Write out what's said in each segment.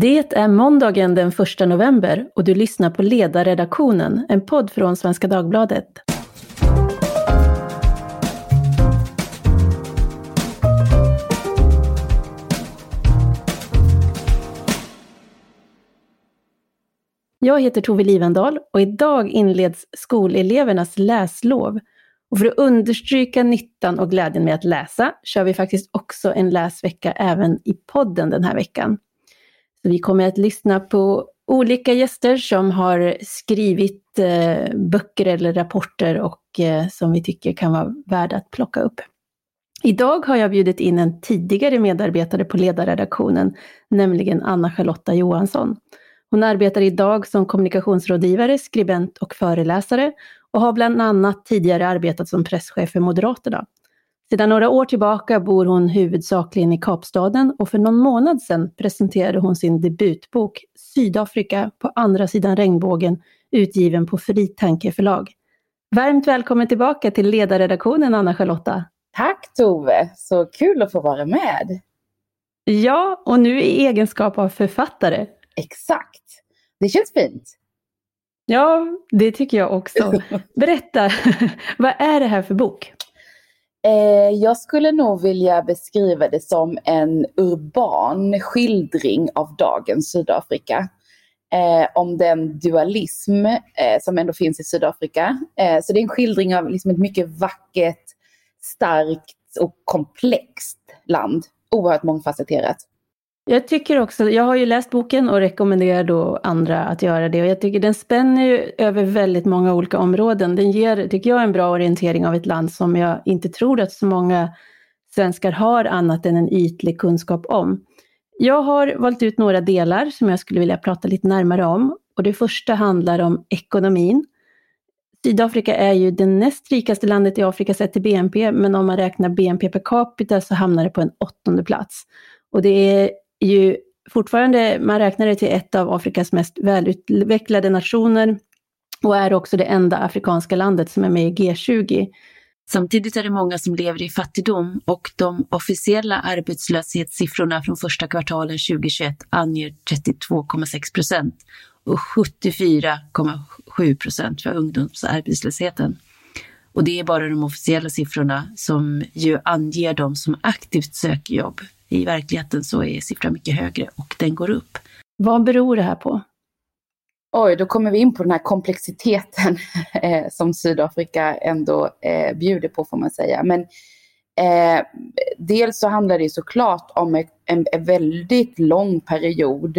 Det är måndagen den 1 november och du lyssnar på Ledarredaktionen, en podd från Svenska Dagbladet. Jag heter Tove Livendal och idag inleds skolelevernas läslov. Och för att understryka nyttan och glädjen med att läsa kör vi faktiskt också en läsvecka även i podden den här veckan. Vi kommer att lyssna på olika gäster som har skrivit eh, böcker eller rapporter och eh, som vi tycker kan vara värda att plocka upp. Idag har jag bjudit in en tidigare medarbetare på ledarredaktionen, nämligen Anna-Charlotta Johansson. Hon arbetar idag som kommunikationsrådgivare, skribent och föreläsare och har bland annat tidigare arbetat som presschef för Moderaterna. Sedan några år tillbaka bor hon huvudsakligen i Kapstaden och för någon månad sedan presenterade hon sin debutbok Sydafrika på andra sidan regnbågen utgiven på Fritanke förlag. Varmt välkommen tillbaka till ledarredaktionen Anna-Charlotta. Tack Tove, så kul att få vara med. Ja, och nu i egenskap av författare. Exakt, det känns fint. Ja, det tycker jag också. Berätta, vad är det här för bok? Eh, jag skulle nog vilja beskriva det som en urban skildring av dagens Sydafrika. Eh, om den dualism eh, som ändå finns i Sydafrika. Eh, så det är en skildring av liksom ett mycket vackert, starkt och komplext land. Oerhört mångfacetterat. Jag tycker också, jag har ju läst boken och rekommenderar då andra att göra det. Och jag tycker den spänner ju över väldigt många olika områden. Den ger, tycker jag, en bra orientering av ett land som jag inte tror att så många svenskar har annat än en ytlig kunskap om. Jag har valt ut några delar som jag skulle vilja prata lite närmare om. Och det första handlar om ekonomin. Sydafrika är ju det näst rikaste landet i Afrika sett till BNP, men om man räknar BNP per capita så hamnar det på en åttonde plats. Och det är ju fortfarande, man räknar det till ett av Afrikas mest välutvecklade nationer och är också det enda afrikanska landet som är med i G20. Samtidigt är det många som lever i fattigdom och de officiella arbetslöshetssiffrorna från första kvartalen 2021 anger 32,6 procent och 74,7 procent för ungdomsarbetslösheten. Och det är bara de officiella siffrorna som ju anger de som aktivt söker jobb. I verkligheten så är siffran mycket högre och den går upp. Vad beror det här på? Oj, då kommer vi in på den här komplexiteten eh, som Sydafrika ändå eh, bjuder på får man säga. Men eh, dels så handlar det såklart om en, en väldigt lång period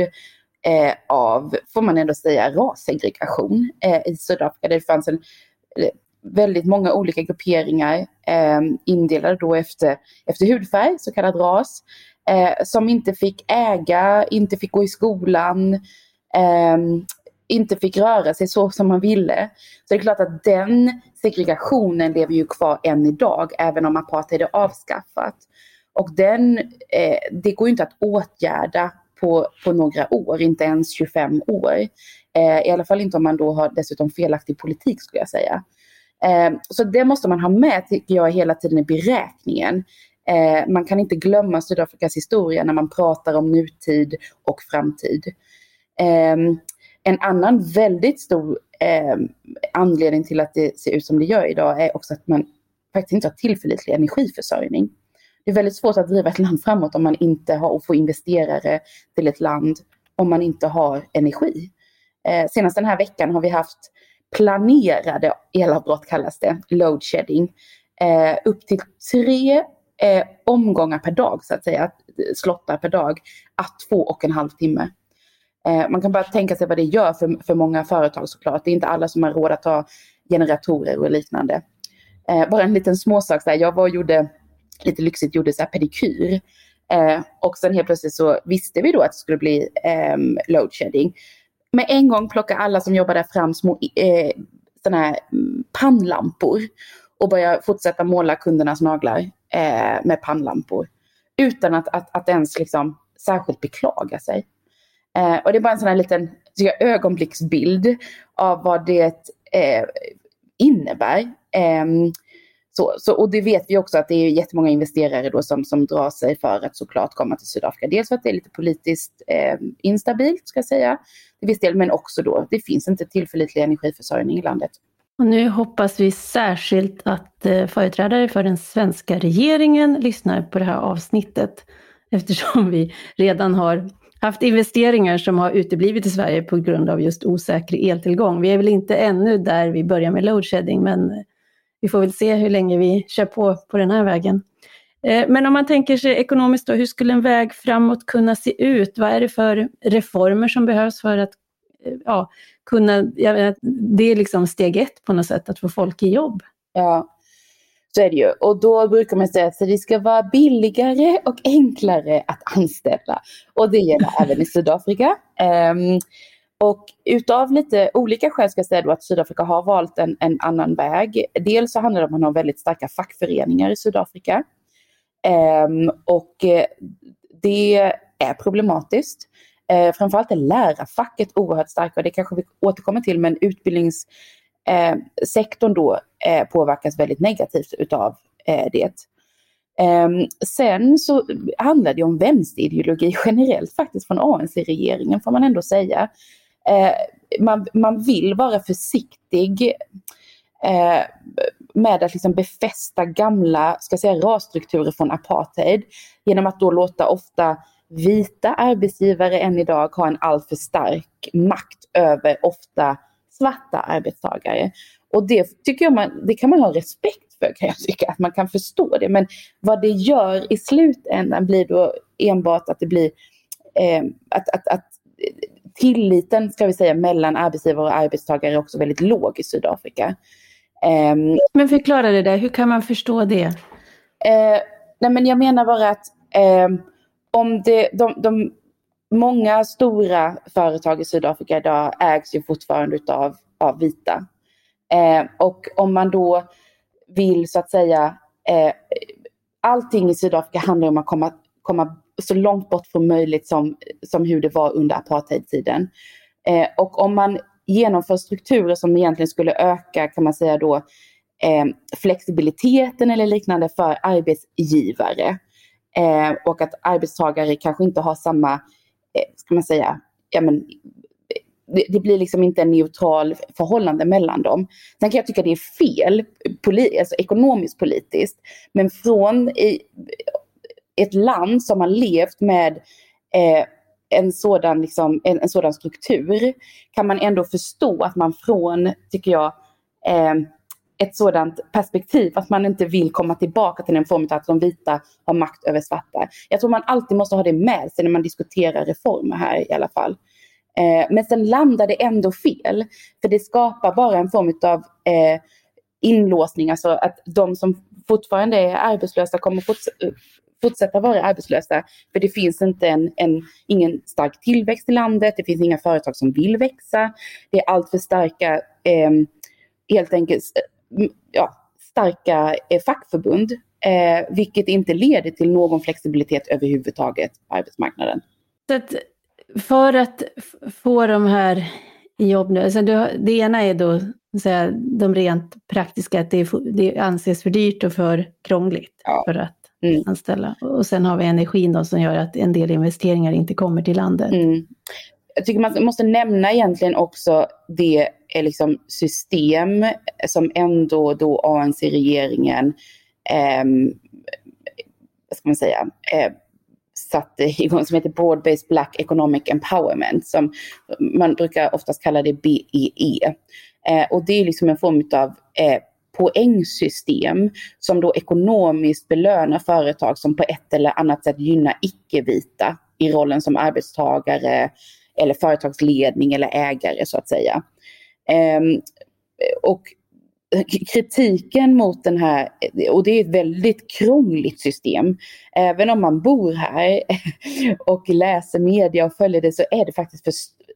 eh, av, får man ändå säga, rassegregation eh, i Sydafrika. Det fanns en, väldigt många olika grupperingar eh, indelade då efter, efter hudfärg, så kallad ras, eh, som inte fick äga, inte fick gå i skolan, eh, inte fick röra sig så som man ville. Så det är klart att den segregationen lever ju kvar än idag, även om apartheid är avskaffat. Och den, eh, det går ju inte att åtgärda på, på några år, inte ens 25 år. Eh, I alla fall inte om man då har dessutom felaktig politik skulle jag säga. Ehm, så det måste man ha med, tycker jag, hela tiden i beräkningen. Ehm, man kan inte glömma Sydafrikas historia när man pratar om nutid och framtid. Ehm, en annan väldigt stor anledning till att det ser ut som det gör idag är också att man faktiskt inte har tillförlitlig energiförsörjning. Det är väldigt svårt att driva ett land framåt om man inte har och få investerare till ett land om man inte har energi. senast den här veckan har vi haft planerade elavbrott kallas det, load shedding, eh, upp till tre eh, omgångar per dag så att säga, slottar per dag, att två och en halv timme. Eh, man kan bara tänka sig vad det gör för, för många företag såklart. Det är inte alla som har råd att ha generatorer och liknande. Eh, bara en liten småsak, så här, jag var och gjorde, lite lyxigt, gjorde så här pedikyr. Eh, och sen helt plötsligt så visste vi då att det skulle bli eh, load shedding med en gång plockar alla som jobbar där fram små eh, såna här mm, pannlampor och börjar fortsätta måla kundernas naglar eh, med pannlampor. Utan att, att, att ens liksom särskilt beklaga sig. Eh, och det är bara en sån här liten jag, ögonblicksbild av vad det eh, innebär. Ehm, så, så, och det vet vi också att det är jättemånga investerare då som, som drar sig för att såklart komma till Sydafrika. Dels för att det är lite politiskt eh, instabilt, ska jag säga, till viss del, men också då, det finns inte tillförlitlig energiförsörjning i landet. Och nu hoppas vi särskilt att eh, företrädare för den svenska regeringen lyssnar på det här avsnittet, eftersom vi redan har haft investeringar som har uteblivit i Sverige på grund av just osäker eltillgång. Vi är väl inte ännu där vi börjar med loadshedding, men vi får väl se hur länge vi kör på på den här vägen. Eh, men om man tänker sig ekonomiskt då, hur skulle en väg framåt kunna se ut? Vad är det för reformer som behövs för att eh, ja, kunna, ja, det är liksom steg ett på något sätt, att få folk i jobb. Ja, så är det ju. Och då brukar man säga att det ska vara billigare och enklare att anställa. Och det gäller även i Sydafrika. Ehm, och utav lite olika skäl ska jag säga då att Sydafrika har valt en, en annan väg. Dels så handlar det om att man har väldigt starka fackföreningar i Sydafrika. Um, och eh, det är problematiskt. Uh, framförallt är lärarfacket oerhört starka och det kanske vi återkommer till men utbildningssektorn eh, då påverkas väldigt negativt utav det. Um, sen så handlar det om vänsterideologi generellt faktiskt från ANC-regeringen får man ändå säga Eh, man, man vill vara försiktig eh, med att liksom befästa gamla ska säga, rasstrukturer från apartheid genom att då låta ofta vita arbetsgivare än idag ha en alltför stark makt över ofta svarta arbetstagare. Och det tycker jag man, det kan man ha respekt för kan jag tycka, att man kan förstå det. Men vad det gör i slutändan blir då enbart att det blir eh, att, att, att tilliten ska vi säga mellan arbetsgivare och arbetstagare är också väldigt låg i Sydafrika. Um, men förklara det där, hur kan man förstå det? Uh, nej men jag menar bara att uh, om det, de, de, många stora företag i Sydafrika idag ägs ju fortfarande utav, av vita. Uh, och om man då vill så att säga, allting i Sydafrika handlar om att komma, komma så långt bort från möjligt som, som hur det var under apartheidtiden. Eh, och om man genomför strukturer som egentligen skulle öka, kan man säga då, eh, flexibiliteten eller liknande för arbetsgivare eh, och att arbetstagare kanske inte har samma, eh, ska man säga, ja men det, det, blir liksom inte en neutral förhållande mellan dem. Sen kan jag tycka det är fel, poli, alltså ekonomiskt politiskt, men från i, ett land som har levt med eh, en, sådan, liksom, en, en, sådan struktur kan man ändå förstå att man från, tycker jag, eh, ett sådant perspektiv, att man inte vill komma tillbaka till en form av att de vita har makt över svarta. Jag tror man alltid måste ha det med sig när man diskuterar reformer här i alla fall. Eh, men sen landar det ändå fel, för det skapar bara en form av eh, inlåsning, alltså att de som fortfarande är arbetslösa kommer forts fortsätta vara arbetslösa. För det finns inte en, en, ingen stark tillväxt i landet, det finns inga företag som vill växa. Det är alltför starka, eh, helt enkelt, ja, starka eh, fackförbund. Eh, vilket inte leder till någon flexibilitet överhuvudtaget på arbetsmarknaden. Så att för att få de här jobb nu, alltså det ena är då säga, de rent praktiska, att det, det anses för dyrt och för krångligt ja. för att mm. anställa. Och sen har vi energin då som gör att en del investeringar inte kommer till landet. Mm. Jag tycker man måste nämna egentligen också det är liksom system som ändå då ANC-regeringen, eh, vad ska man säga, eh, satte igång som heter Broad-Based Black Economic Empowerment. Som man brukar oftast kalla det BEE. E. Eh, och det är liksom en form av eh, poängsystem som då ekonomiskt belönar företag som på ett eller annat sätt gynnar icke-vita i rollen som arbetstagare eller företagsledning eller ägare så att säga. Ehm, och kritiken mot den här, och det är ett väldigt krångligt system, även om man bor här och läser media och följer det så är det faktiskt för,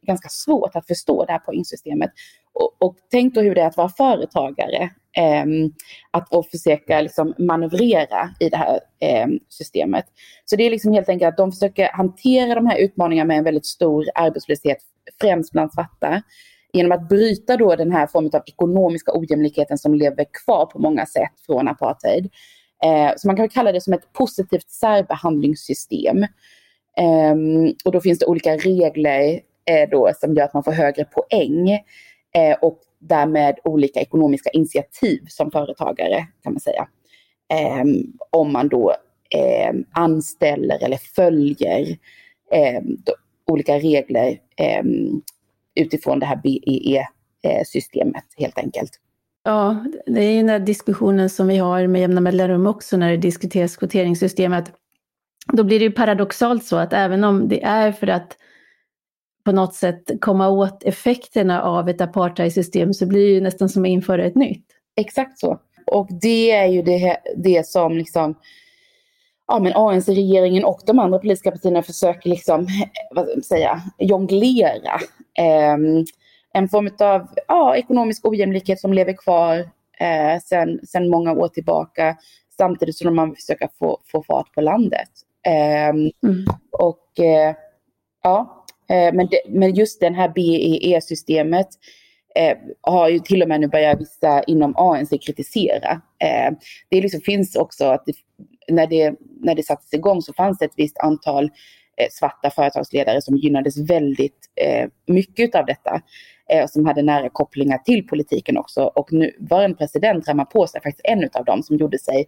ganska svårt att förstå det här poängsystemet. Och, och tänk då hur det är att vara företagare eh, att försöka liksom manövrera i det här eh, systemet. Så det är liksom helt enkelt att de försöker hantera de här utmaningarna med en väldigt stor arbetslöshet, främst bland svarta, genom att bryta då den här formen av ekonomiska ojämlikheten som lever kvar på många sätt från apartheid. Eh, så man kan kalla det som ett positivt särbehandlingssystem. Ehm, och då finns det olika regler eh, då, som gör att man får högre poäng eh, och därmed olika ekonomiska initiativ som företagare kan man säga. Eh, om man då eh, anställer eller följer ehm, då, olika regler ehm, utifrån det här BEE-systemet eh, helt enkelt. Ja, det är ju den här diskussionen som vi har med jämna mellanrum också när det diskuteras kvoteringssystemet. Då blir det ju paradoxalt så att även om det är för att på något sätt komma åt effekterna av ett apartheidsystem så blir det ju nästan som att införa ett nytt. Exakt så. Och det är ju det, det som liksom ja, men ANC-regeringen och de andra politiska partierna försöker liksom, vad ska man säga, jonglera. Eh, en form av ja, ekonomisk ojämlikhet som lever kvar eh, sen, sen många år tillbaka samtidigt som man försöker få, få fart på landet. Eh, mm. Och eh, ja, Eh, men, det, men just det här BEE-systemet eh, har ju till och med nu börjat vissa inom ANC kritisera. Eh, det liksom finns också att det, när, det, när det sattes igång så fanns det ett visst antal eh, svarta företagsledare som gynnades väldigt eh, mycket av detta eh, som hade nära kopplingar till politiken också. Och nu var en president, Ramaphosa, faktiskt en av dem som gjorde sig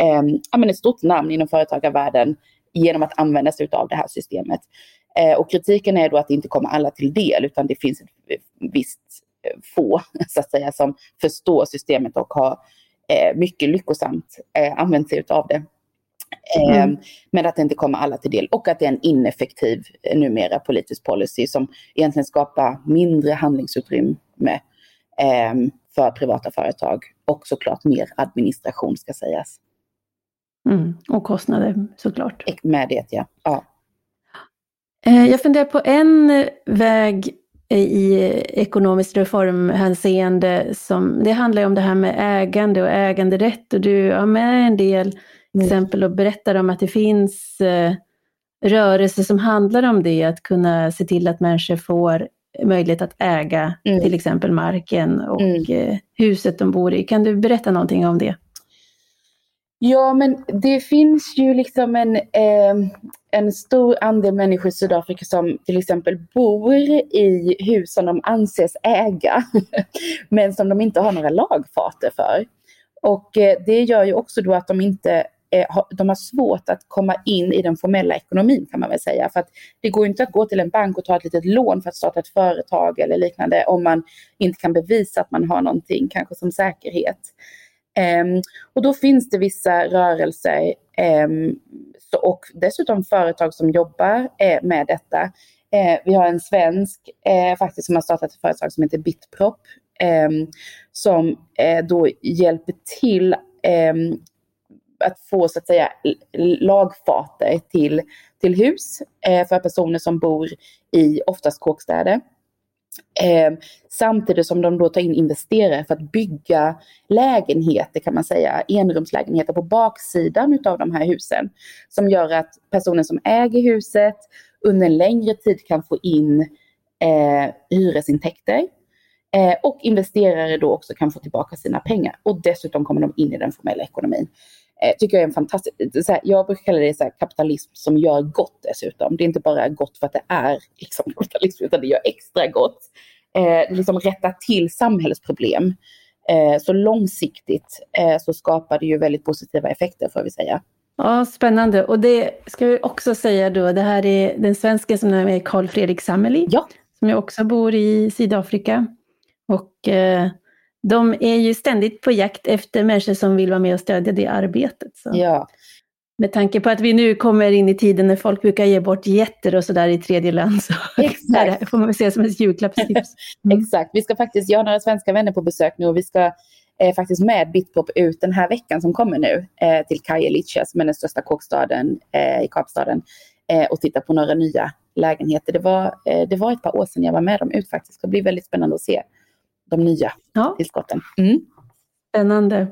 eh, ett stort namn inom företagarvärlden genom att använda sig av det här systemet. Eh, och kritiken är då att det inte kommer alla till del utan det finns ett visst eh, få så att säga som förstår systemet och har eh, mycket lyckosamt använt sig av det. Mm. Ehm, men att det inte kommer alla till del och att det är en ineffektiv numera politisk policy som egentligen skapar mindre handlingsutrymme ehm, för privata företag och såklart mer administration ska sägas. Mm. Och kostnader såklart. Med det ja. ja. Eh, jag funderar på en väg i ekonomiskt reformhänseende som, det handlar om det här med ägande och äganderätt och du har med en del Mm. exempel och berättar om att det finns eh, rörelser som handlar om det, att kunna se till att människor får möjlighet att äga mm. till exempel marken och mm. eh, huset de bor i. Kan du berätta någonting om det? Ja, men det finns ju liksom en, eh, en stor andel människor i Sydafrika som till exempel bor i hus som de anses äga, men som de inte har några lagfarter för. Och eh, det gör ju också då att de inte Eh, de har svårt att komma in i den formella ekonomin kan man väl säga. För att det går inte att gå till en bank och ta ett litet lån för att starta ett företag eller liknande om man inte kan bevisa att man har någonting, kanske som säkerhet. Ehm, och då finns det vissa rörelser ehm, och dessutom företag som jobbar eh, med detta. Eh, vi har en svensk eh, faktiskt som har startat ett företag som heter Bitprop ehm, som då hjälper till att få så att säga lagfarter till, till hus för personer som bor i oftast kåkstäder. Eh, samtidigt som de då tar in investerare för att bygga lägenheter kan man säga, enrumslägenheter på baksidan av de här husen. Som gör att personen som äger huset under en längre tid kan få in eh, hyresintäkter. Eh, och investerare då också kan få tillbaka sina pengar. Och dessutom kommer de in i den formella ekonomin eh, tycker jag är en fantastisk, så här, jag brukar kalla det så här, kapitalism som gör gott dessutom. Det är inte bara gott för att det är liksom, kapitalism, utan det gör extra gott. Eh, liksom rättar till samhällsproblem. Eh, så långsiktigt eh, så skapar det ju väldigt positiva effekter får vi säga. Ja, spännande. Och det ska vi också säga då, det här är den svenska som är Carl Fredrik Sameli, ja. som jag också bor i Sydafrika. Och eh, de är ju ständigt på jakt efter människor som vill vara med och stödja det arbetet. Så. Ja. Med tanke på att vi nu kommer in i tiden när folk brukar ge bort jätter och sådär i tredje land, så Exakt. det får man väl se som ett julklappstips. Mm. Exakt, vi ska faktiskt, jag har några svenska vänner på besök nu och vi ska eh, faktiskt med Bitpop ut den här veckan som kommer nu eh, till Kajelice, som är den största kåkstaden eh, i Kapstaden, eh, och titta på några nya lägenheter. Det var, eh, det var ett par år sedan jag var med dem ut faktiskt. Det blir väldigt spännande att se de nya ja. tillskotten. Mm. Spännande.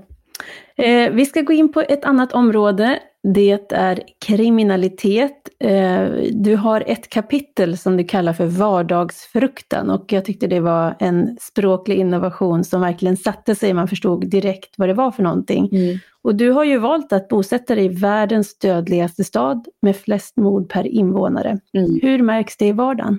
Eh, vi ska gå in på ett annat område. Det är kriminalitet. Eh, du har ett kapitel som du kallar för vardagsfruktan och jag tyckte det var en språklig innovation som verkligen satte sig. Man förstod direkt vad det var för någonting. Mm. Och du har ju valt att bosätta dig i världens dödligaste stad med flest mord per invånare. Mm. Hur märks det i vardagen?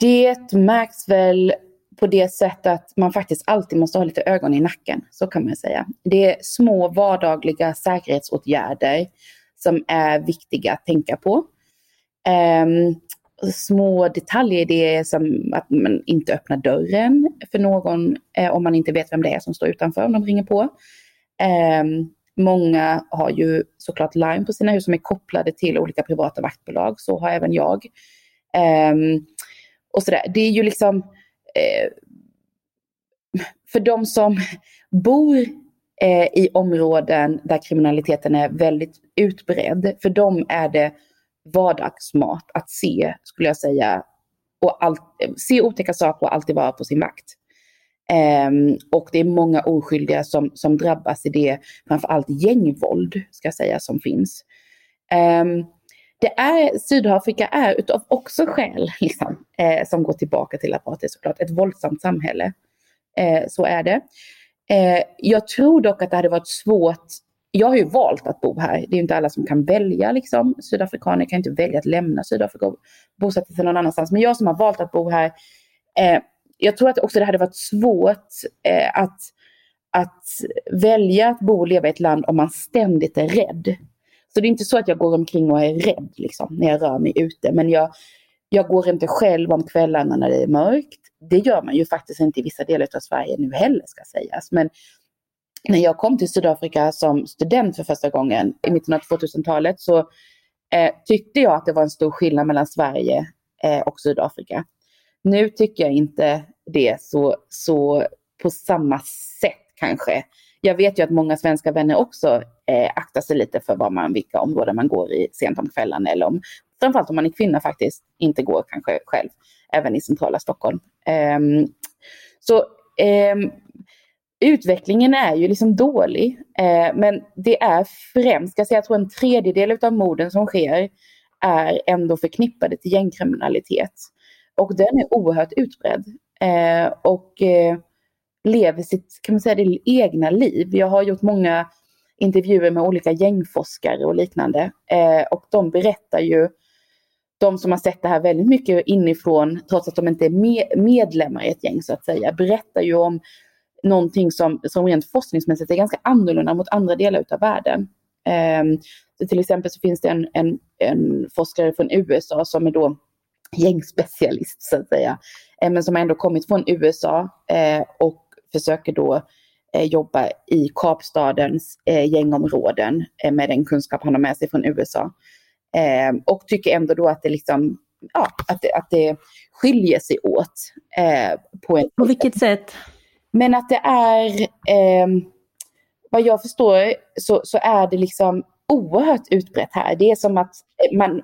Det märks väl på det sättet att man faktiskt alltid måste ha lite ögon i nacken. Så kan man säga. Det är små vardagliga säkerhetsåtgärder som är viktiga att tänka på. Um, små detaljer, det är som att man inte öppnar dörren för någon eh, om man inte vet vem det är som står utanför om de ringer på. Um, många har ju såklart larm på sina hus som är kopplade till olika privata vaktbolag. Så har även jag. Um, och sådär. Det är ju liksom Eh, för de som bor eh, i områden där kriminaliteten är väldigt utbredd, för dem är det vardagsmat att se, skulle jag säga, och all, se otäcka saker och alltid vara på sin vakt. Um, och det är många oskyldiga som, som drabbas i det, framförallt gängvåld, ska jag säga, som finns. Um, det är, Sydafrika är utav också skäl liksom, eh, som går tillbaka till apartheid såklart, ett våldsamt samhälle. Eh, så är det. Eh, jag tror dock att det hade varit svårt jag har ju valt att bo här. Det är inte alla som kan välja. Liksom. Sydafrikaner kan inte välja att lämna Sydafrika och bosätta sig någon annanstans. Men jag som har valt att bo här, eh, jag tror att också det hade varit svårt eh, att, att välja att bo och leva i ett land om man ständigt är rädd. Så det är inte så att jag går omkring och är rädd liksom, när jag rör mig ute. Men jag, jag går inte själv om kvällarna när det är mörkt. Det gör man ju faktiskt inte i vissa delar av Sverige nu heller ska sägas. Men när jag kom till Sydafrika som student för första gången i mitten av 2000-talet så eh, tyckte jag att det var en stor skillnad mellan Sverige eh, och Sydafrika. Nu tycker jag inte det så, så på samma sätt kanske jag vet ju att många svenska vänner också eh, aktar sig lite för vad man, vilka områden man går i sent om kvällen eller om, framförallt om man är kvinna faktiskt, inte går kanske själv, även i centrala Stockholm. Eh, så eh, utvecklingen är ju liksom dålig, eh, men det är främst, ska jag säga, jag tror en tredjedel av morden som sker är ändå förknippade till gängkriminalitet. Och den är oerhört utbredd. Eh, och eh, lever sitt, kan man säga det, egna liv. Jag har gjort många intervjuer med olika gängforskare och liknande. Eh, och de berättar ju, de som har sett det här väldigt mycket inifrån, trots att de inte är med, medlemmar i ett gäng så att säga, berättar ju om någonting som, som rent forskningsmässigt är ganska annorlunda mot andra delar utav världen. Eh, till exempel så finns det en, en, en forskare från USA som är då gängspecialist så att säga, eh, men som ändå kommit från USA eh, och försöker då eh, jobba i Kapstadens eh, gängområden eh, med den kunskap han har med sig från USA. Eh, och tycker ändå då att det liksom, ja, att det, att det skiljer sig åt. Eh, på, en, på vilket sätt? Men att det är, ehm, vad jag förstår så, så är det liksom oerhört utbrett här. Det är som att man,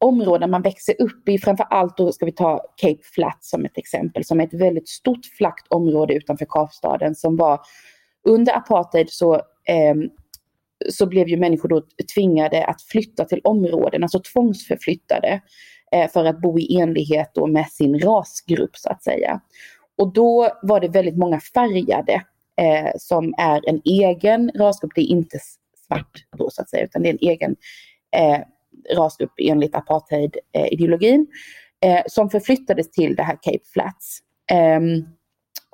områden man växer upp i, framförallt då ska vi ta Cape Flat som ett exempel, som är ett väldigt stort flackt område utanför Kapstaden som var under apartheid så, eh, så blev ju människor då tvingade att flytta till områden, alltså tvångsförflyttade eh, för att bo i enlighet då med sin rasgrupp så att säga. Och då var det väldigt många färgade eh, som är en egen rasgrupp, det är inte svart då så att säga, utan det är en egen eh, rasgrupp enligt apartheid-ideologin eh, som förflyttades till det här Cape Flats. Ehm,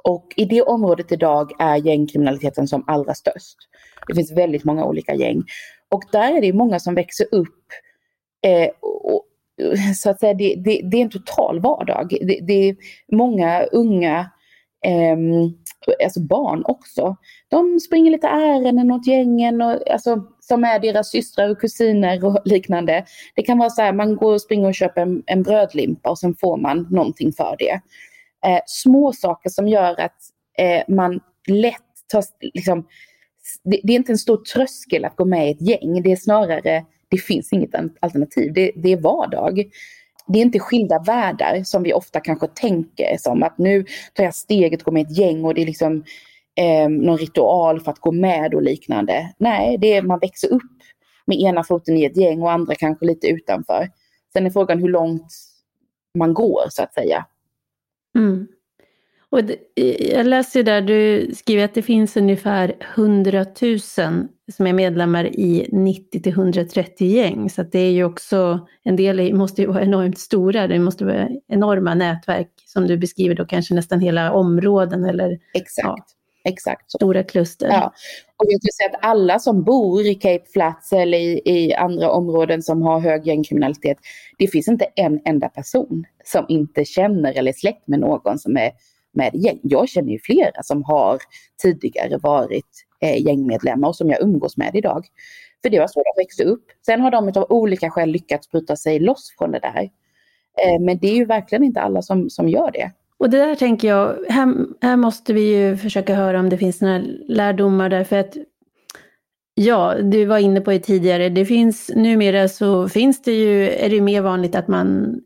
och i det området idag är gängkriminaliteten som allra störst. Det finns väldigt många olika gäng. Och där är det många som växer upp eh, och, så att säga, det, det, det, är en total vardag. Det, det är många unga eh, alltså barn också. De springer lite ärenden åt gängen och, alltså, som är deras systrar och kusiner och liknande. Det kan vara så här, man går och springer och köper en, en brödlimpa och sen får man någonting för det. Eh, små saker som gör att eh, man lätt tar, liksom, det, det, är inte en stor tröskel att gå med i ett gäng, det är snarare, det finns inget alternativ, det, det är vardag det är inte skilda världar som vi ofta kanske tänker som att nu tar jag steget och går med ett gäng och det är liksom eh, någon ritual för att gå med och liknande. Nej, det är man växer upp med ena foten i ett gäng och andra kanske lite utanför. Sen är frågan hur långt man går så att säga. Mm. Och det, jag läser där, du skriver att det finns ungefär 100 000 som är medlemmar i 90 till 130 gäng. Så det är ju också, en del måste ju vara enormt stora, det måste vara enorma nätverk som du beskriver då kanske nästan hela områden eller Exakt. Ja, exakt så. stora kluster. Ja. Och jag skulle säga att alla som bor i Cape Flats eller i, i andra områden som har hög gängkriminalitet, det finns inte en enda person som inte känner eller är släkt med någon som är med gäng. Jag känner ju flera som har tidigare varit eh, gängmedlemmar och som jag umgås med idag. För det var så de växte upp. Sen har de av olika skäl lyckats bryta sig loss från det där. Eh, men det är ju verkligen inte alla som, som gör det. Och det där tänker jag, här, här måste vi ju försöka höra om det finns några lärdomar därför att Ja, du var inne på det tidigare. Det finns numera så finns det ju, är det mer vanligt att man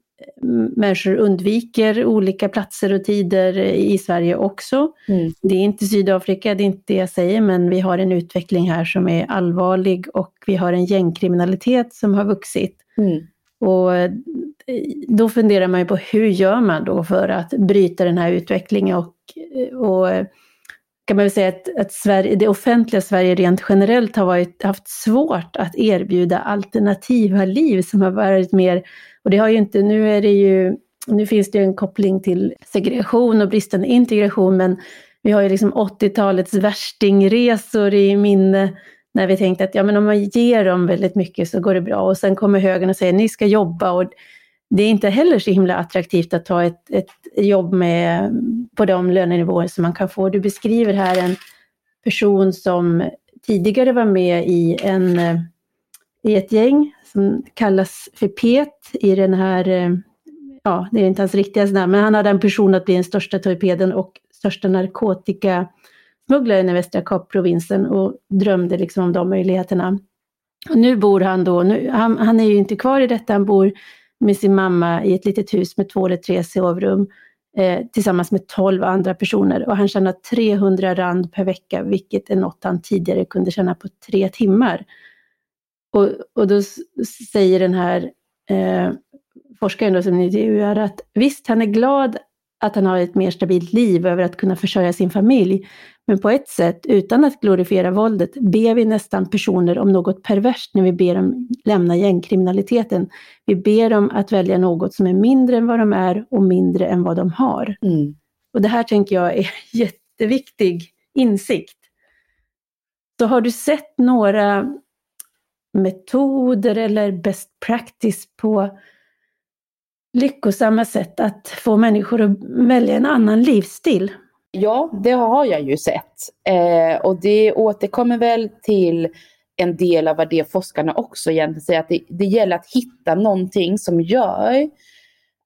människor undviker olika platser och tider i Sverige också. Mm. Det är inte Sydafrika, det är inte det jag säger, men vi har en utveckling här som är allvarlig och vi har en gängkriminalitet som har vuxit. Mm. Och eh, då funderar man ju på hur gör man då för att bryta den här utvecklingen och, och kan man väl säga att, att Sverige, det offentliga Sverige rent generellt har varit, haft svårt att erbjuda alternativa liv som har varit mer och det har ju inte, nu är det ju, nu finns det en koppling till segregation och bristande integration, men vi har ju liksom 80-talets värstingresor i minne när vi tänkte att ja, men om man ger dem väldigt mycket så går det bra. Och sen kommer högern och säger ni ska jobba. Och det är inte heller så himla attraktivt att ta ett, ett jobb med, på de lönenivåer som man kan få. Du beskriver här en person som tidigare var med i, en, eh, i ett gäng som kallas för Pet i den här, eh, ja det är inte hans riktiga namn, men han hade en person att bli den största torpeden och största narkotikasmugglaren i Västra Kapprovinsen och drömde liksom om de möjligheterna. Och nu bor han då, nu, han, han är ju inte kvar i detta, han bor med sin mamma i ett litet hus med två eller tre sovrum eh, tillsammans med tolv andra personer och han tjänar 300 rand per vecka, vilket är något han tidigare kunde tjäna på tre timmar. Och, och då säger den här eh, forskaren då, som ni intervjuar att visst, han är glad att han har ett mer stabilt liv över att kunna försörja sin familj. Men på ett sätt, utan att glorifiera våldet, ber vi nästan personer om något perverst när vi ber dem lämna gängkriminaliteten. Vi ber dem att välja något som är mindre än vad de är och mindre än vad de har. Mm. Och det här tänker jag är jätteviktig insikt. Så har du sett några metoder eller best practice på lyckosamma sätt att få människor att välja en annan livsstil? Ja, det har jag ju sett. Eh, och det återkommer väl till en del av vad det forskarna också egentligen säger, att det, det gäller att hitta någonting som gör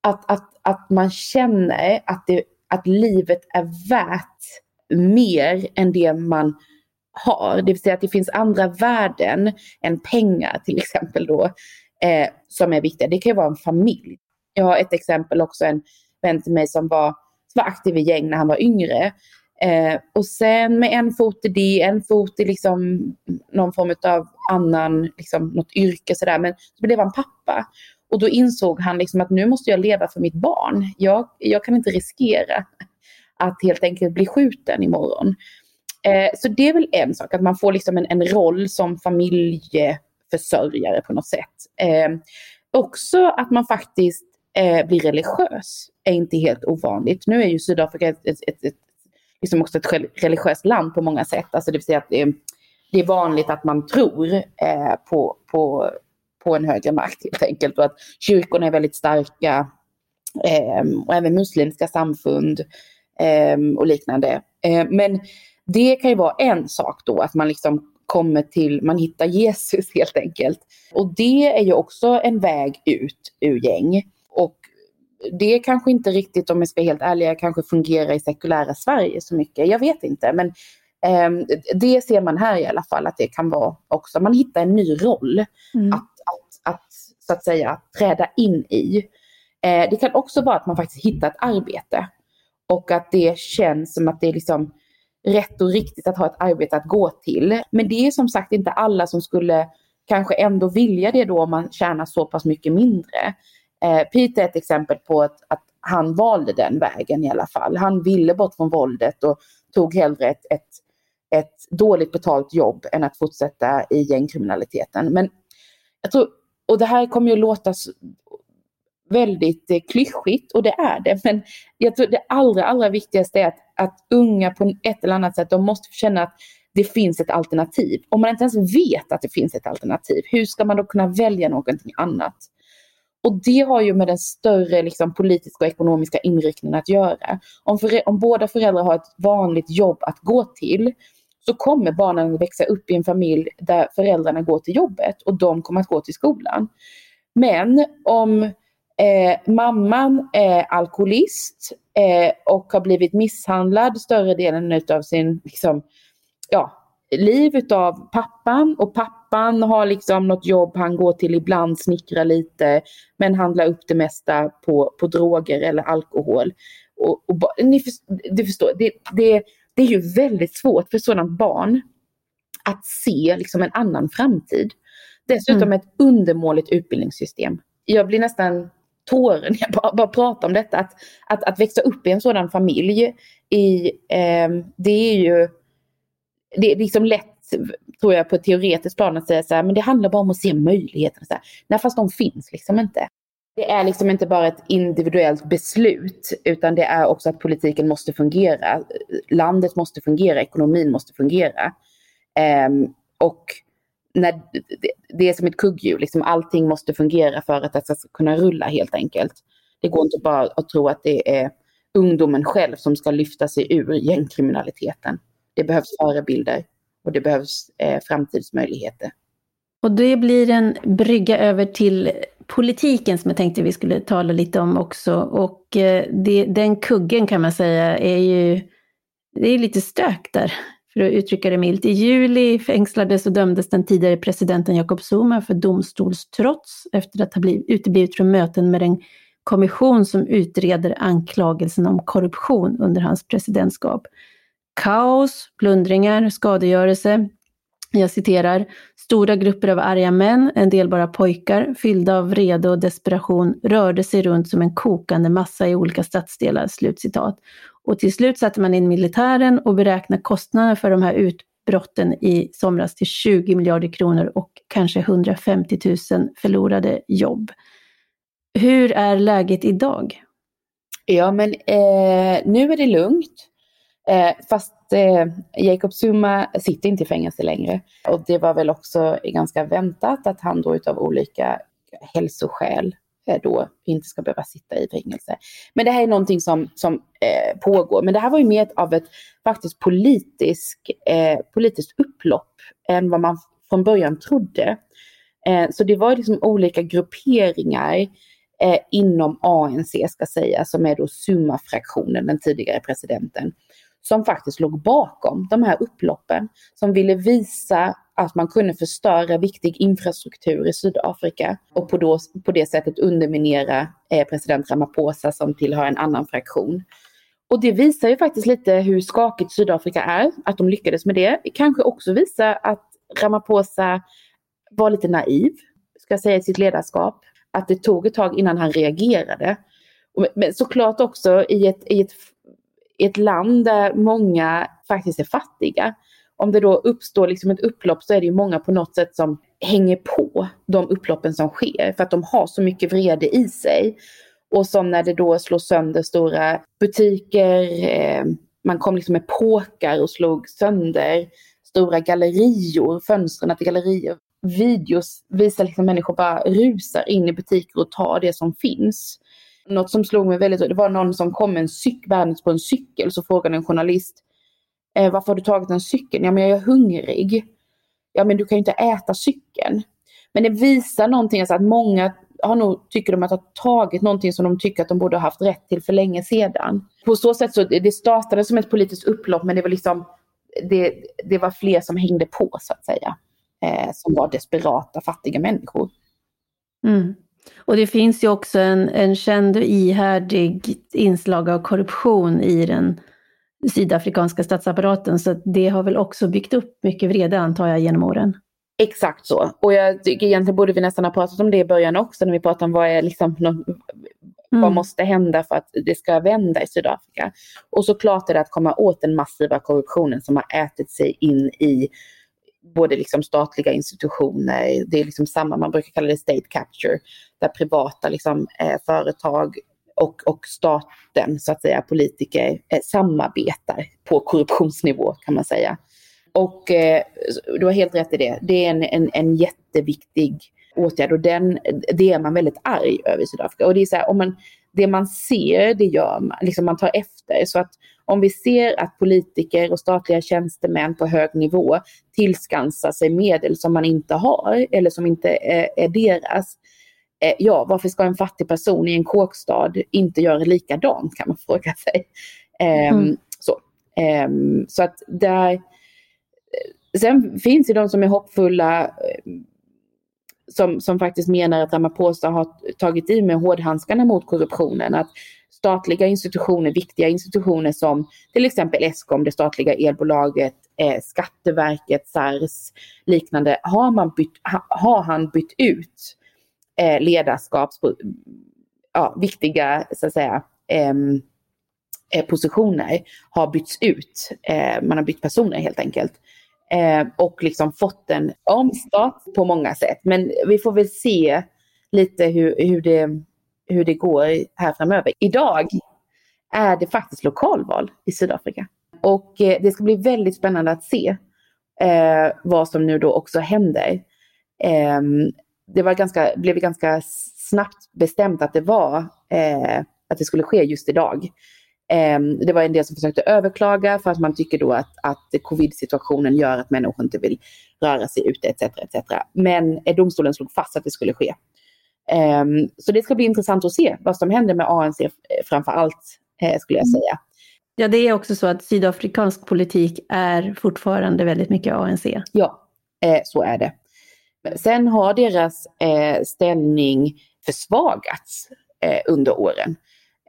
att, att, att man känner att, det, att livet är värt mer än det man har. Det vill säga att det finns andra värden än pengar till exempel då eh, som är viktiga. Det kan ju vara en familj. Jag har ett exempel också, en vän till mig som var, som var aktiv i gäng när han var yngre. Eh, och sen med en fot i det, en fot i liksom någon form av annan, liksom något yrke sådär. Men så blev han pappa. Och då insåg han liksom att nu måste jag leva för mitt barn. Jag, jag kan inte riskera att helt enkelt bli skjuten imorgon. Eh, så det är väl en sak, att man får liksom en, en roll som familjeförsörjare på något sätt. Eh, också att man faktiskt eh, blir religiös är inte helt ovanligt. Nu är ju Sydafrika ett, ett, ett, ett liksom också ett religiöst land på många sätt. Alltså det vill säga att det är, det är vanligt att man tror eh, på, på, på en högre makt helt enkelt. Och att kyrkorna är väldigt starka. Eh, och även muslimska samfund eh, och liknande. Eh, men det kan ju vara en sak då, att man liksom kommer till, man hittar Jesus helt enkelt. Och det är ju också en väg ut ur gäng. Det kanske inte riktigt, om jag ska vara helt ärlig, kanske fungerar i sekulära Sverige så mycket. Jag vet inte, men eh, det ser man här i alla fall att det kan vara också, man hittar en ny roll mm. att, att, att, så att säga träda in i. Eh, det kan också vara att man faktiskt hittar ett arbete och att det känns som att det är liksom rätt och riktigt att ha ett arbete att gå till. Men det är som sagt inte alla som skulle kanske ändå vilja det då om man tjänar så pass mycket mindre. Eh, Peter är ett exempel på att, att han valde den vägen i alla fall. Han ville bort från våldet och tog hellre ett, ett, ett dåligt betalt jobb än att fortsätta i gängkriminaliteten. Men jag tror, och det här kommer ju låta väldigt eh, klyschigt och det är det. Men jag tror det allra, allra viktigaste är att, att unga på ett eller annat sätt, de måste känna att det finns ett alternativ. Om man inte ens vet att det finns ett alternativ, hur ska man då kunna välja någonting annat? Och det har ju med den större liksom, politiska och ekonomiska inriktningen att göra. Om, om båda föräldrar har ett vanligt jobb att gå till så kommer barnen att växa upp i en familj där föräldrarna går till jobbet och de kommer att gå till skolan. Men om eh, mamman är alkoholist eh, och har blivit misshandlad större delen av sin liksom, ja, liv utav pappan och pappan har liksom något jobb han går till ibland, snickrar lite, men handlar upp det mesta på, på droger eller alkohol. Och, och ni du förstår, det, det, det är ju väldigt svårt för sådana barn att se liksom en annan framtid. Dessutom mm. ett undermåligt utbildningssystem. Jag blir nästan tåren när jag bara, bara pratar om detta. Att, att, att växa upp i en sådan familj, i, eh, det är ju det är liksom lätt, tror jag, på ett teoretiskt plan att säga så här, men det handlar bara om att se möjligheterna. Så här. Nej, fast de finns liksom inte. Det är liksom inte bara ett individuellt beslut, utan det är också att politiken måste fungera. Landet måste fungera, ekonomin måste fungera. Um, och när det är som ett kugghjul, liksom allting måste fungera för att det ska kunna rulla helt enkelt. Det går inte bara att tro att det är ungdomen själv som ska lyfta sig ur gängkriminaliteten. Det behövs förebilder och det behövs eh, framtidsmöjligheter. Och det blir en brygga över till politiken som jag tänkte vi skulle tala lite om också. Och eh, det, den kuggen kan man säga är ju, det är lite stök där, för att uttrycka det milt. I juli fängslades och dömdes den tidigare presidenten Jacob Zuma för domstolstrots efter att ha blivit, uteblivit från möten med den kommission som utreder anklagelsen om korruption under hans presidentskap kaos, plundringar, skadegörelse. Jag citerar, stora grupper av arga män, en del bara pojkar, fyllda av vrede och desperation, rörde sig runt som en kokande massa i olika stadsdelar. Slutcitat. Och till slut satte man in militären och beräknade kostnaderna för de här utbrotten i somras till 20 miljarder kronor och kanske 150 000 förlorade jobb. Hur är läget idag? Ja, men eh, nu är det lugnt. Eh, fast eh, Jacob Zuma sitter inte i fängelse längre. Och det var väl också ganska väntat att han då utav olika hälsoskäl eh, då inte ska behöva sitta i fängelse. Men det här är någonting som, som eh, pågår. Men det här var ju mer av ett faktiskt politisk, eh, politiskt upplopp än vad man från början trodde. Eh, så det var liksom olika grupperingar eh, inom ANC ska säga, som är då Zuma-fraktionen, den tidigare presidenten, som faktiskt låg bakom de här upploppen. Som ville visa att man kunde förstöra viktig infrastruktur i Sydafrika och på, då, på det sättet underminera eh, president Ramaphosa som tillhör en annan fraktion. Och det visar ju faktiskt lite hur skakigt Sydafrika är, att de lyckades med det. Kanske också visar att Ramaphosa var lite naiv, ska jag säga, i sitt ledarskap. Att det tog ett tag innan han reagerade. Men såklart också i ett, i ett i ett land där många faktiskt är fattiga. Om det då uppstår liksom ett upplopp så är det ju många på något sätt som hänger på de upploppen som sker för att de har så mycket vrede i sig. Och som när det då slår sönder stora butiker, eh, man kom liksom med påkar och slog sönder stora gallerior, fönstren till gallerior. Videos visar liksom människor bara rusar in i butiker och tar det som finns. Något som slog mig väldigt, det var någon som kom med en cykel, på en cykel, så frågade en journalist eh, varför har du tagit en cykel? Ja men jag är hungrig. Ja men du kan ju inte äta cykeln. Men det visar någonting, alltså att många har nog, tycker de att ha tagit någonting som de tycker att de borde ha haft rätt till för länge sedan. På så sätt så det startade som ett politiskt upplopp men det var liksom det, det var fler som hängde på så att säga. Eh, som var desperata fattiga människor. Mm. Och det finns ju också en, en känd och ihärdig inslag av korruption i den sydafrikanska statsapparaten. Så det har väl också byggt upp mycket vrede antar jag genom åren. Exakt så. Och jag tycker egentligen borde vi nästan ha pratat om det i början också när vi pratade om vad är liksom mm. vad måste hända för att det ska vända i Sydafrika. Och såklart är det att komma åt den massiva korruptionen som har ätit sig in i både liksom statliga institutioner, det är liksom samma, man brukar kalla det state capture, där privata liksom, eh, företag och, och staten, så att säga, politiker eh, samarbetar på korruptionsnivå kan man säga. Och eh, du har helt rätt i det. Det är en, en, en jätteviktig åtgärd och den, det är man väldigt arg över i Sydafrika. Och det är så här, om man, det man ser, det gör man, liksom man tar efter. Så att om vi ser att politiker och statliga tjänstemän på hög nivå tillskansar sig medel som man inte har eller som inte är, är deras. Eh, ja, varför ska en fattig person i en kåkstad inte göra likadant kan man fråga sig. Eh, mm. så. Eh, så att där Sen finns det de som är hoppfulla eh, som, som faktiskt menar att Ramaphosa har tagit i med hårdhandskarna mot korruptionen. Att statliga institutioner, viktiga institutioner som till exempel Eskom, det statliga elbolaget, eh, Skatteverket, SARS, liknande, har, man bytt, ha, har han bytt ut eh, ledarskaps, ja, viktiga så att säga, eh, positioner har bytts ut. Eh, man har bytt personer helt enkelt eh, och liksom fått en omstart på många sätt. Men vi får väl se lite hur, hur, det, hur det går här framöver. Idag är det faktiskt lokalval i Sydafrika. Och eh, det ska bli väldigt spännande att se eh, vad som nu då också händer. Eh, det var ganska, blev ganska snabbt bestämt att det var eh, att det skulle ske just idag. Ehm, det var en del som försökte överklaga för att man tycker då att, att covid-situationen gör att människor inte vill röra sig ute etc. etc. Men eh, domstolen slog fast att det skulle ske. Ehm, så det ska bli intressant att se vad som händer med ANC eh, framför allt, eh, skulle jag mm. säga. Ja, det är också så att sydafrikansk politik är fortfarande väldigt mycket ANC. Ja, så är det. Sen har deras ställning försvagats under åren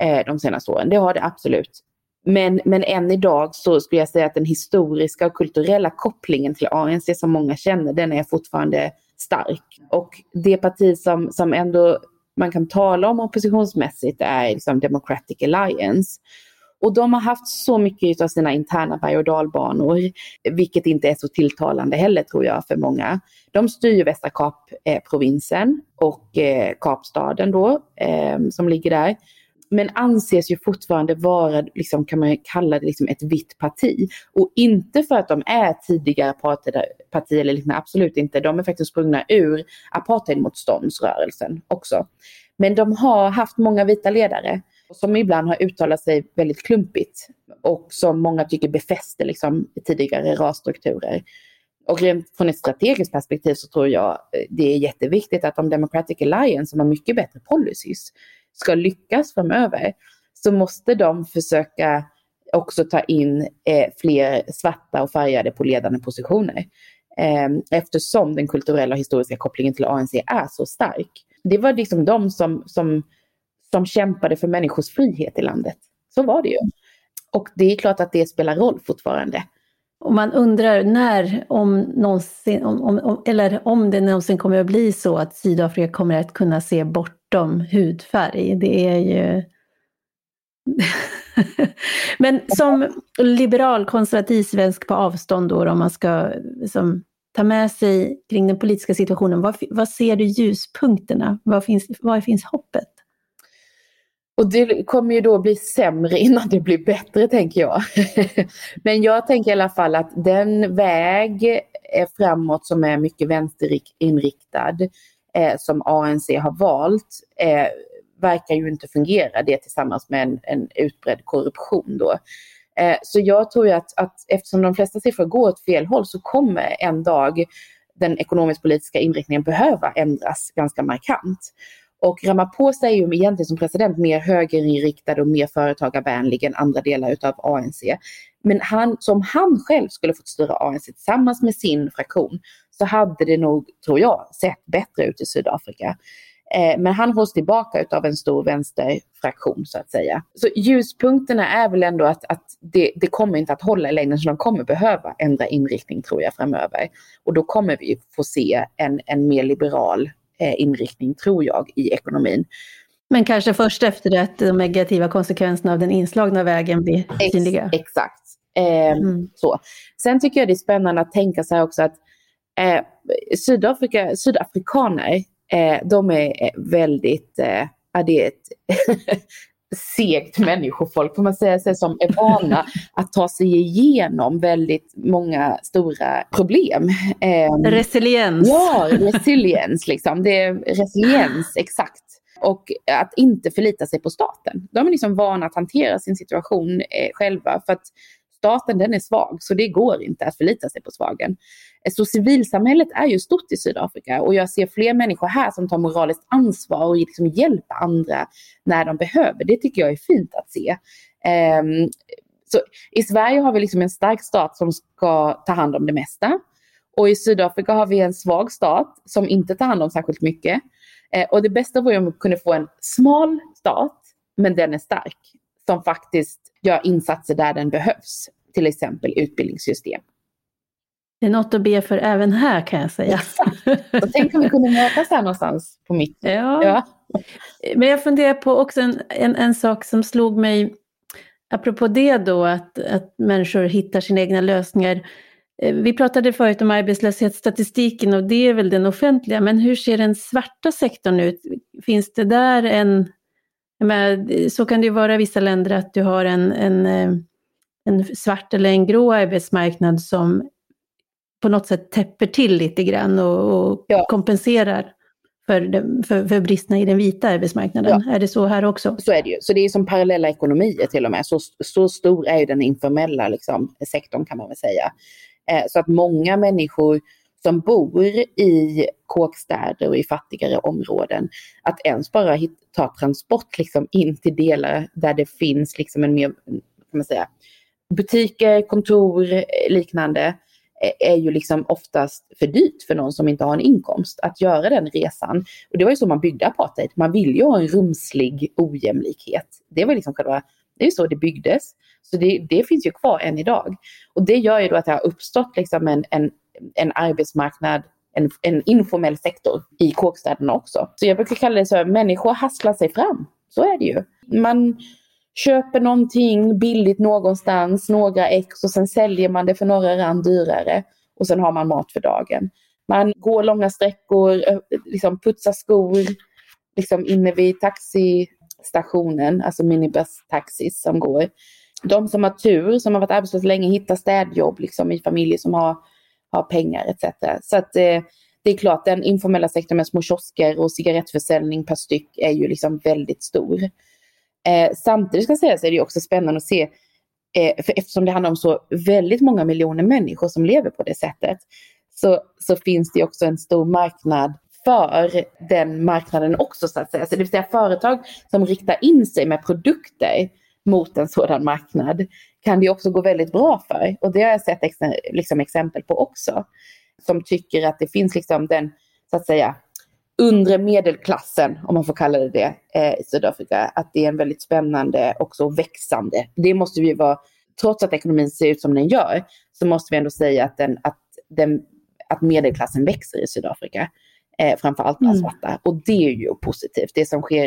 eh, de senaste åren. Det har det absolut. Men, men än idag så skulle jag säga att den historiska och kulturella kopplingen till ANC som många känner, den är fortfarande stark. Och det parti som, som ändå man kan tala om oppositionsmässigt är liksom Democratic Alliance. Och de har haft så mycket av sina interna berg och dalbanor, vilket inte är så tilltalande heller tror jag för många. De styr Västra Kap-provinsen eh, och eh, Kapstaden då, eh, som ligger där men anses ju fortfarande vara, liksom, kan man kalla det, liksom ett vitt parti. Och inte för att de är tidigare apartheidparti eller liknande, absolut inte. De är faktiskt sprungna ur apartheidmotståndsrörelsen också. Men de har haft många vita ledare som ibland har uttalat sig väldigt klumpigt och som många tycker befäster liksom, tidigare rasstrukturer. Och rent från ett strategiskt perspektiv så tror jag eh, det är jätteviktigt att de Democratic Alliance som har mycket bättre policies ska lyckas framöver så måste de försöka också ta in eh, fler svarta och färgade på ledande positioner. Eh, eftersom den kulturella och historiska kopplingen till ANC är så stark. Det var liksom de som, som, som kämpade för människors frihet i landet. Så var det ju. Och det är klart att det spelar roll fortfarande. Och man undrar när, om någonsin, om, om, eller om det någonsin kommer att bli så att Sydafrika kommer att kunna se bort bortom hudfärg. Det är ju... Men som liberal konservativ svensk på avstånd då, om man ska liksom, ta med sig kring den politiska situationen, vad, vad ser du ljuspunkterna? Var finns, var finns hoppet? Och det kommer ju då bli sämre innan det blir bättre tänker jag. Men jag tänker i alla fall att den väg framåt som är mycket vänsterinriktad eh, som ANC har valt eh, verkar ju inte fungera. Det tillsammans med en, en utbredd korruption då. Eh, så jag tror ju att, att eftersom de flesta siffror går åt fel håll så kommer en dag den ekonomisk-politiska inriktningen behöva ändras ganska markant. Och Ramaphosa är ju egentligen som president mer högerinriktad och mer företagarvänlig än andra delar utav ANC. Men han, som han själv skulle fått styra ANC tillsammans med sin fraktion så hade det nog, tror jag, sett bättre ut i Sydafrika. Eh, men han hålls tillbaka av en stor vänsterfraktion så att säga. Så ljuspunkterna är väl ändå att, att det, det kommer inte att hålla i längden så de kommer behöva ändra inriktning tror jag framöver. Och då kommer vi få se en, en mer liberal eh, inriktning tror jag i ekonomin. Men kanske först efter att de negativa konsekvenserna av den inslagna vägen blir synliga. Exakt. Eh, mm. så. Sen tycker jag det är spännande att tänka sig också att eh, Sydafrika, sydafrikaner, eh, de är väldigt, eh, ja, det är ett segt människofolk får man säga, sig, som är vana att ta sig igenom väldigt många stora problem. Eh, resiliens. Ja, resiliens liksom. Det är resiliens, exakt. Och att inte förlita sig på staten. De är liksom vana att hantera sin situation eh, själva för att staten den är svag så det går inte att förlita sig på svagen. Eh, så civilsamhället är ju stort i Sydafrika och jag ser fler människor här som tar moraliskt ansvar och liksom hjälper andra när de behöver. Det tycker jag är fint att se. Um, så I Sverige har vi liksom en stark stat som ska ta hand om det mesta. Och i Sydafrika har vi en svag stat som inte tar hand om särskilt mycket. Eh, och det bästa vore om vi kunde få en smal stat, men den är stark, som faktiskt gör insatser där den behövs, till exempel utbildningssystem. Det är något att be för även här kan jag säga. Så tänk om vi kunde mötas här någonstans på mitten. Ja. ja. Men jag funderar på också en, en, en, sak som slog mig, apropå det då, att, att människor hittar sina egna lösningar. Eh, vi pratade förut om arbetslöshetsstatistiken och det är väl den offentliga, men hur ser den svarta sektorn ut? Finns det där en... Menar, så kan det ju vara i vissa länder att du har en, en, eh, en svart eller en grå arbetsmarknad som på något sätt täpper till lite grann och, och ja. kompenserar för, för, för bristerna i den vita arbetsmarknaden. Ja. Är det så här också? Så är det ju. Så det är som parallella ekonomier till och med. Så, så stor är ju den informella liksom, sektorn kan man väl säga. Eh, så att många människor som bor i kåkstäder och i fattigare områden, att ens bara ta transport liksom in till delar där det finns liksom en mer, kan man säga, butiker, kontor, eh, liknande, eh, är ju liksom oftast för dyrt för någon som inte har en inkomst att göra den resan. Och det var ju så man byggde apartheid. Man vill ju ha en rumslig ojämlikhet. Det var liksom själva, det är så det byggdes. Så det, det, finns ju kvar än idag. Och det gör ju då att det har uppstått liksom en, en, en arbetsmarknad, en, en informell sektor i kåkstäderna också. Så jag brukar kalla det så, människor hasslar sig fram. Så är det ju. Man köper någonting billigt någonstans, några ex och sen säljer man det för några rand dyrare och sen har man mat för dagen. Man går långa sträckor, liksom putsar skor, liksom inne vid taxistationen, alltså minibus-taxis som går de som har tur, som har varit arbetslösa länge, hittar städjobb liksom, i familjer som har, har pengar etc. Så att eh, det är klart, den informella sektorn med små kiosker och cigarettförsäljning per styck är ju liksom väldigt stor. Eh, samtidigt ska jag säga så är det också spännande att se, eh, för eftersom det handlar om så väldigt många miljoner människor som lever på det sättet, så, så finns det också en stor marknad för den marknaden också så att säga. Så det vill säga företag som riktar in sig med produkter mot en sådan marknad kan det också gå väldigt bra för. Och det har jag sett ex liksom exempel på också. Som tycker att det finns liksom den, så att säga, undre medelklassen, om man får kalla det det, eh, i Sydafrika. Att det är en väldigt spännande, också växande. Det måste vi vara, trots att ekonomin ser ut som den gör, så måste vi ändå säga att, den, att, den, att medelklassen växer i Sydafrika. Eh, framför allt bland mm. svarta. Och det är ju positivt. Det som sker,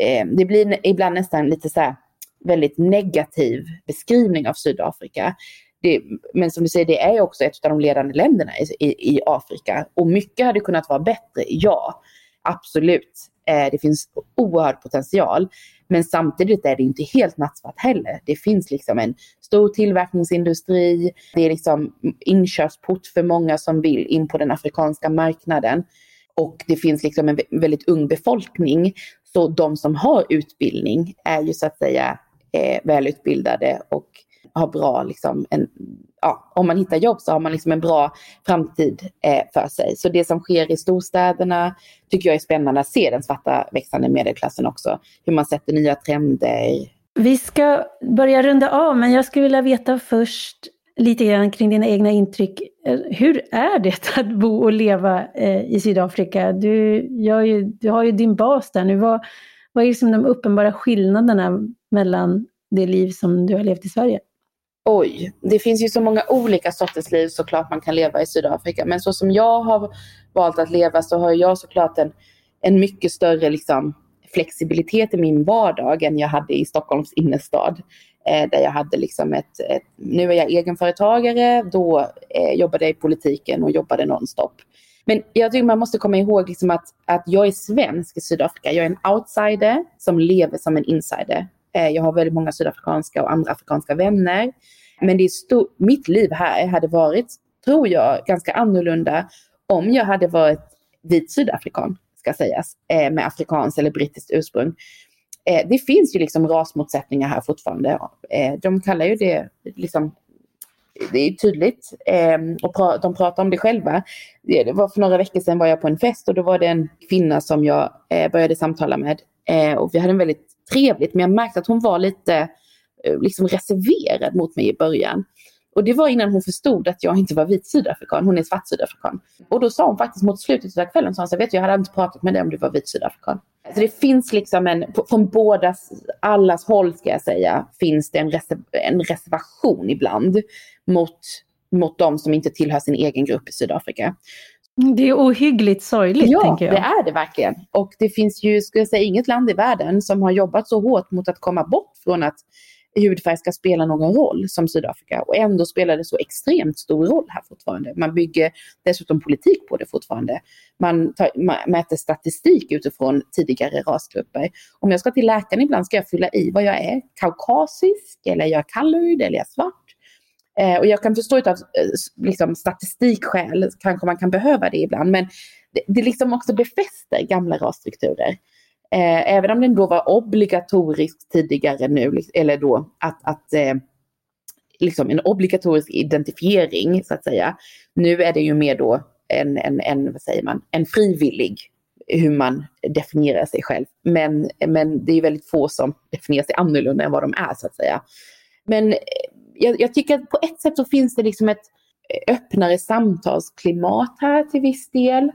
eh, det blir ibland nästan lite så här, väldigt negativ beskrivning av Sydafrika. Det, men som du säger, det är också ett av de ledande länderna i, i, i Afrika. Och mycket hade kunnat vara bättre, ja. Absolut. Eh, det finns oerhörd potential. Men samtidigt är det inte helt nattsvart heller. Det finns liksom en stor tillverkningsindustri. Det är liksom inkörsport för många som vill in på den afrikanska marknaden. Och det finns liksom en väldigt ung befolkning. Så de som har utbildning är ju så att säga är välutbildade och har bra, liksom, en, ja, om man hittar jobb så har man liksom en bra framtid eh, för sig. Så det som sker i storstäderna tycker jag är spännande att se den svarta växande medelklassen också. Hur man sätter nya trender. Vi ska börja runda av, men jag skulle vilja veta först lite grann kring dina egna intryck eh, hur är det att bo och leva eh, i Sydafrika? Du, ju, du har ju din bas där nu. Vad, vad är liksom de uppenbara skillnaderna mellan det liv som du har levt i Sverige? Oj, det finns ju så många olika sorters liv såklart man kan leva i Sydafrika. Men så som jag har valt att leva så har jag såklart en, en mycket större liksom, flexibilitet i min vardag än jag hade i Stockholms innerstad. Eh, där jag hade liksom ett, ett, nu är jag egenföretagare, då eh, jobbade jag i politiken och jobbade nonstop. Men jag tycker man måste komma ihåg liksom att, att jag är svensk i Sydafrika. Jag är en outsider som lever som en insider. Eh, jag har väldigt många sydafrikanska och andra afrikanska vänner. Men det är stor, mitt liv här hade varit, tror jag, ganska annorlunda om jag hade varit vit sydafrikan, ska sägas, eh, med afrikanskt eller brittiskt ursprung. Eh, det finns ju liksom rasmotsättningar här fortfarande. De kallar ju det liksom det är tydligt ehm, och de pratar om det själva. Det var för några veckor sedan var jag på en fest och då var det en kvinna som jag började samtala med och vi hade en väldigt trevligt men jag märkte att hon var lite eh, liksom reserverad mot mig i början. Och det var innan hon förstod att jag inte var vit sydafrikan, hon är svart sydafrikan. Och då sa hon faktiskt mot slutet av kvällen, så hon sa, vet du, jag hade inte pratat med dig om du var vit sydafrikan. Så det finns liksom en, från båda, allas håll ska jag säga, finns det en, reser, en reservation ibland mot, mot de som inte tillhör sin egen grupp i Sydafrika. Det är ohyggligt sorgligt, ja, tänker jag. Ja, det är det verkligen. Och det finns ju, ska jag säga, inget land i världen som har jobbat så hårt mot att komma bort från att hudfärg ska spela någon roll som Sydafrika. Och ändå spelar det så extremt stor roll här fortfarande. Man bygger dessutom politik på det fortfarande. Man, tar, man mäter statistik utifrån tidigare rasgrupper. Om jag ska till läkaren ibland ska jag fylla i vad jag är. Kaukasisk, eller är jag colored, eller är jag svart? Eh, och jag kan förstå av eh, liksom, statistikskäl kanske man kan behöva det ibland. Men det, det liksom också befäster gamla rasstrukturer. Eh, även om den då var obligatorisk tidigare nu, eller då att, att eh, liksom en obligatorisk identifiering så att säga. Nu är det ju mer då en, en, en vad säger man, en frivillig hur man definierar sig själv. Men, men det är väldigt få som definierar sig annorlunda än vad de är så att säga. Men jag, jag, tycker att på ett sätt så finns det liksom ett öppnare samtalsklimat här till viss del.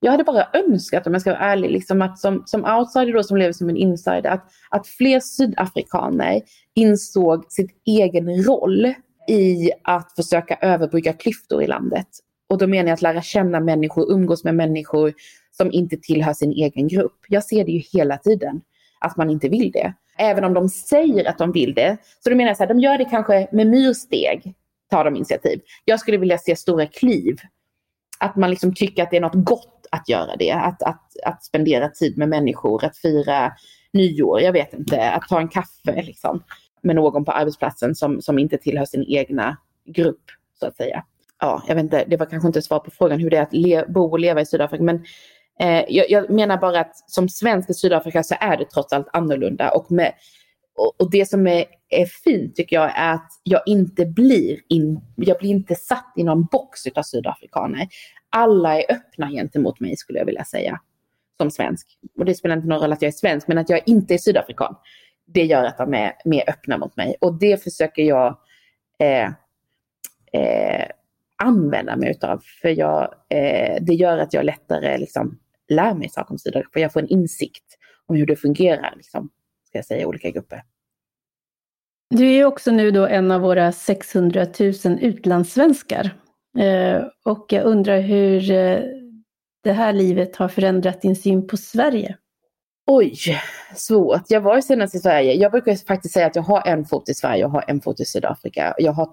Jag hade bara önskat, om jag ska vara ärlig, liksom att som, som outsider då, som lever som en insider, att, att fler sydafrikaner insåg sin egen roll i att försöka överbrygga klyftor i landet. Och då menar jag att lära känna människor, umgås med människor som inte tillhör sin egen grupp. Jag ser det ju hela tiden, att man inte vill det. Även om de säger att de vill det. Så då menar jag så här, de gör det kanske med myrsteg, tar de initiativ. Jag skulle vilja se stora kliv. Att man liksom tycker att det är något gott att göra det. Att, att, att spendera tid med människor, att fira nyår, jag vet inte, att ta en kaffe liksom, med någon på arbetsplatsen som, som inte tillhör sin egna grupp, så att säga. Ja, jag vet inte, det var kanske inte svar på frågan hur det är att le, bo och leva i Sydafrika, men Eh, jag, jag, menar bara att som svensk i Sydafrika så är det trots allt annorlunda. Och, med, och, och det som är, är, fint tycker jag är att jag inte blir, in, jag blir inte satt i någon box av sydafrikaner. Alla är öppna gentemot mig skulle jag vilja säga. Som svensk. Och det spelar inte någon roll att jag är svensk, men att jag inte är sydafrikan. Det gör att de är mer öppna mot mig. Och det försöker jag eh, eh, använda mig utav. För jag, eh, det gör att jag lättare liksom, lär mig saker om Sydafrika. Jag får en insikt om hur det fungerar, liksom, ska jag säga, i olika grupper. Du är också nu då en av våra 600 000 utlandssvenskar. Eh, och jag undrar hur eh, det här livet har förändrat din syn på Sverige? Oj, svårt. Jag var senast i Sverige. Jag brukar faktiskt säga att jag har en fot i Sverige och har en fot i Sydafrika. Jag har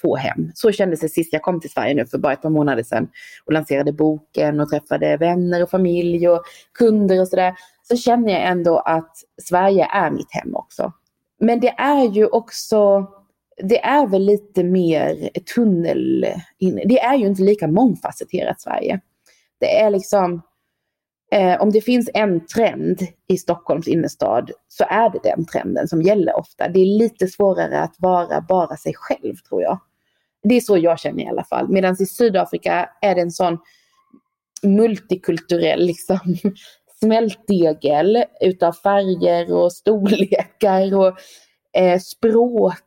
två hem. Så kändes det sist jag kom till Sverige nu för bara ett par månader sedan och lanserade boken och träffade vänner och familj och kunder och sådär. Så känner jag ändå att Sverige är mitt hem också. Men det är ju också, det är väl lite mer tunnel, det är ju inte lika mångfacetterat Sverige. Det är liksom, eh, om det finns en trend i Stockholms innerstad så är det den trenden som gäller ofta. Det är lite svårare att vara bara sig själv tror jag. Det är så jag känner i alla fall. Medan i Sydafrika är det en sån multikulturell liksom, smältdegel utav färger och storlekar och eh, språk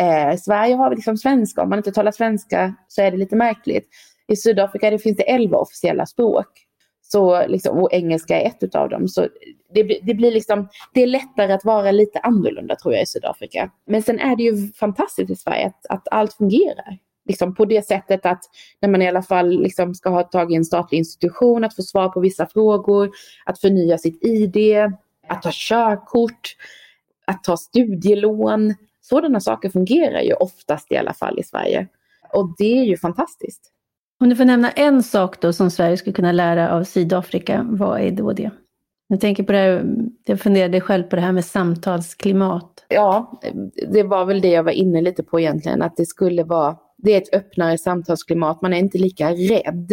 Eh, I Sverige har vi liksom svenska, om man inte talar svenska så är det lite märkligt. I Sydafrika det finns det elva officiella språk. Så liksom, och engelska är ett av dem. Så det, det, blir liksom, det är lättare att vara lite annorlunda tror jag i Sydafrika. Men sen är det ju fantastiskt i Sverige att, att allt fungerar. Liksom på det sättet att när man i alla fall liksom ska ha tag i en statlig institution, att få svar på vissa frågor, att förnya sitt ID, att ta körkort, att ta studielån. Sådana saker fungerar ju oftast i alla fall i Sverige. Och det är ju fantastiskt. Om du får nämna en sak då som Sverige skulle kunna lära av Sydafrika, vad är då det? Jag tänker på det här, jag funderade själv på det här med samtalsklimat. Ja, det var väl det jag var inne lite på egentligen, att det skulle vara det är ett öppnare samtalsklimat, man är inte lika rädd.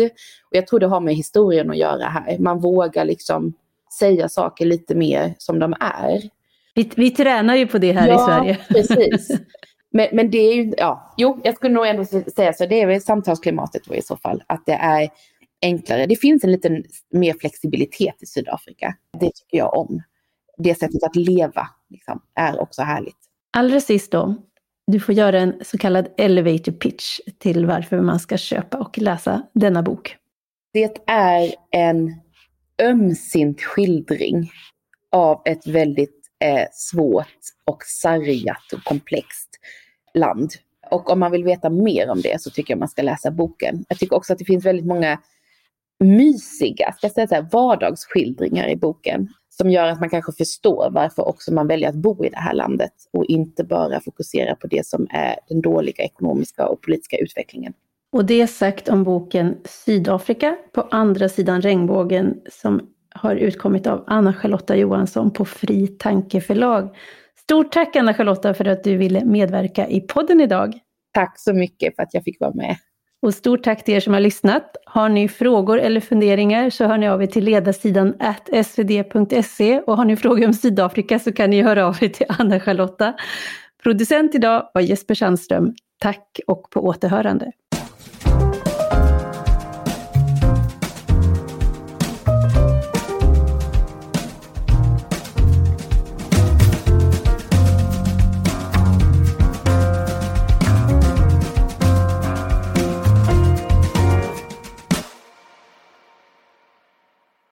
Och jag tror det har med historien att göra här. Man vågar liksom säga saker lite mer som de är. Vi, vi tränar ju på det här ja, i Sverige. precis. Men, men det är ju, ja, jo, jag skulle nog ändå säga så, det är väl samtalsklimatet i så fall, att det är enklare. Det finns en liten mer flexibilitet i Sydafrika. Det tycker jag om. Det sättet att leva liksom, är också härligt. Allra sist då, du får göra en så kallad elevator pitch till varför man ska köpa och läsa denna bok. Det är en ömsint skildring av ett väldigt eh, svårt och sargat och komplext land. Och om man vill veta mer om det så tycker jag man ska läsa boken. Jag tycker också att det finns väldigt många mysiga, ska jag säga så här, vardagsskildringar i boken som gör att man kanske förstår varför också man väljer att bo i det här landet och inte bara fokusera på det som är den dåliga ekonomiska och politiska utvecklingen. Och det sagt om boken Sydafrika på andra sidan regnbågen som har utkommit av Anna-Charlotta Johansson på Fri Tanke förlag. Stort tack Anna-Charlotta för att du ville medverka i podden idag. Tack så mycket för att jag fick vara med. Och stort tack till er som har lyssnat. Har ni frågor eller funderingar så hör ni av er till ledarsidan svd.se och har ni frågor om Sydafrika så kan ni höra av er till Anna-Charlotta. Producent idag var Jesper Sandström. Tack och på återhörande.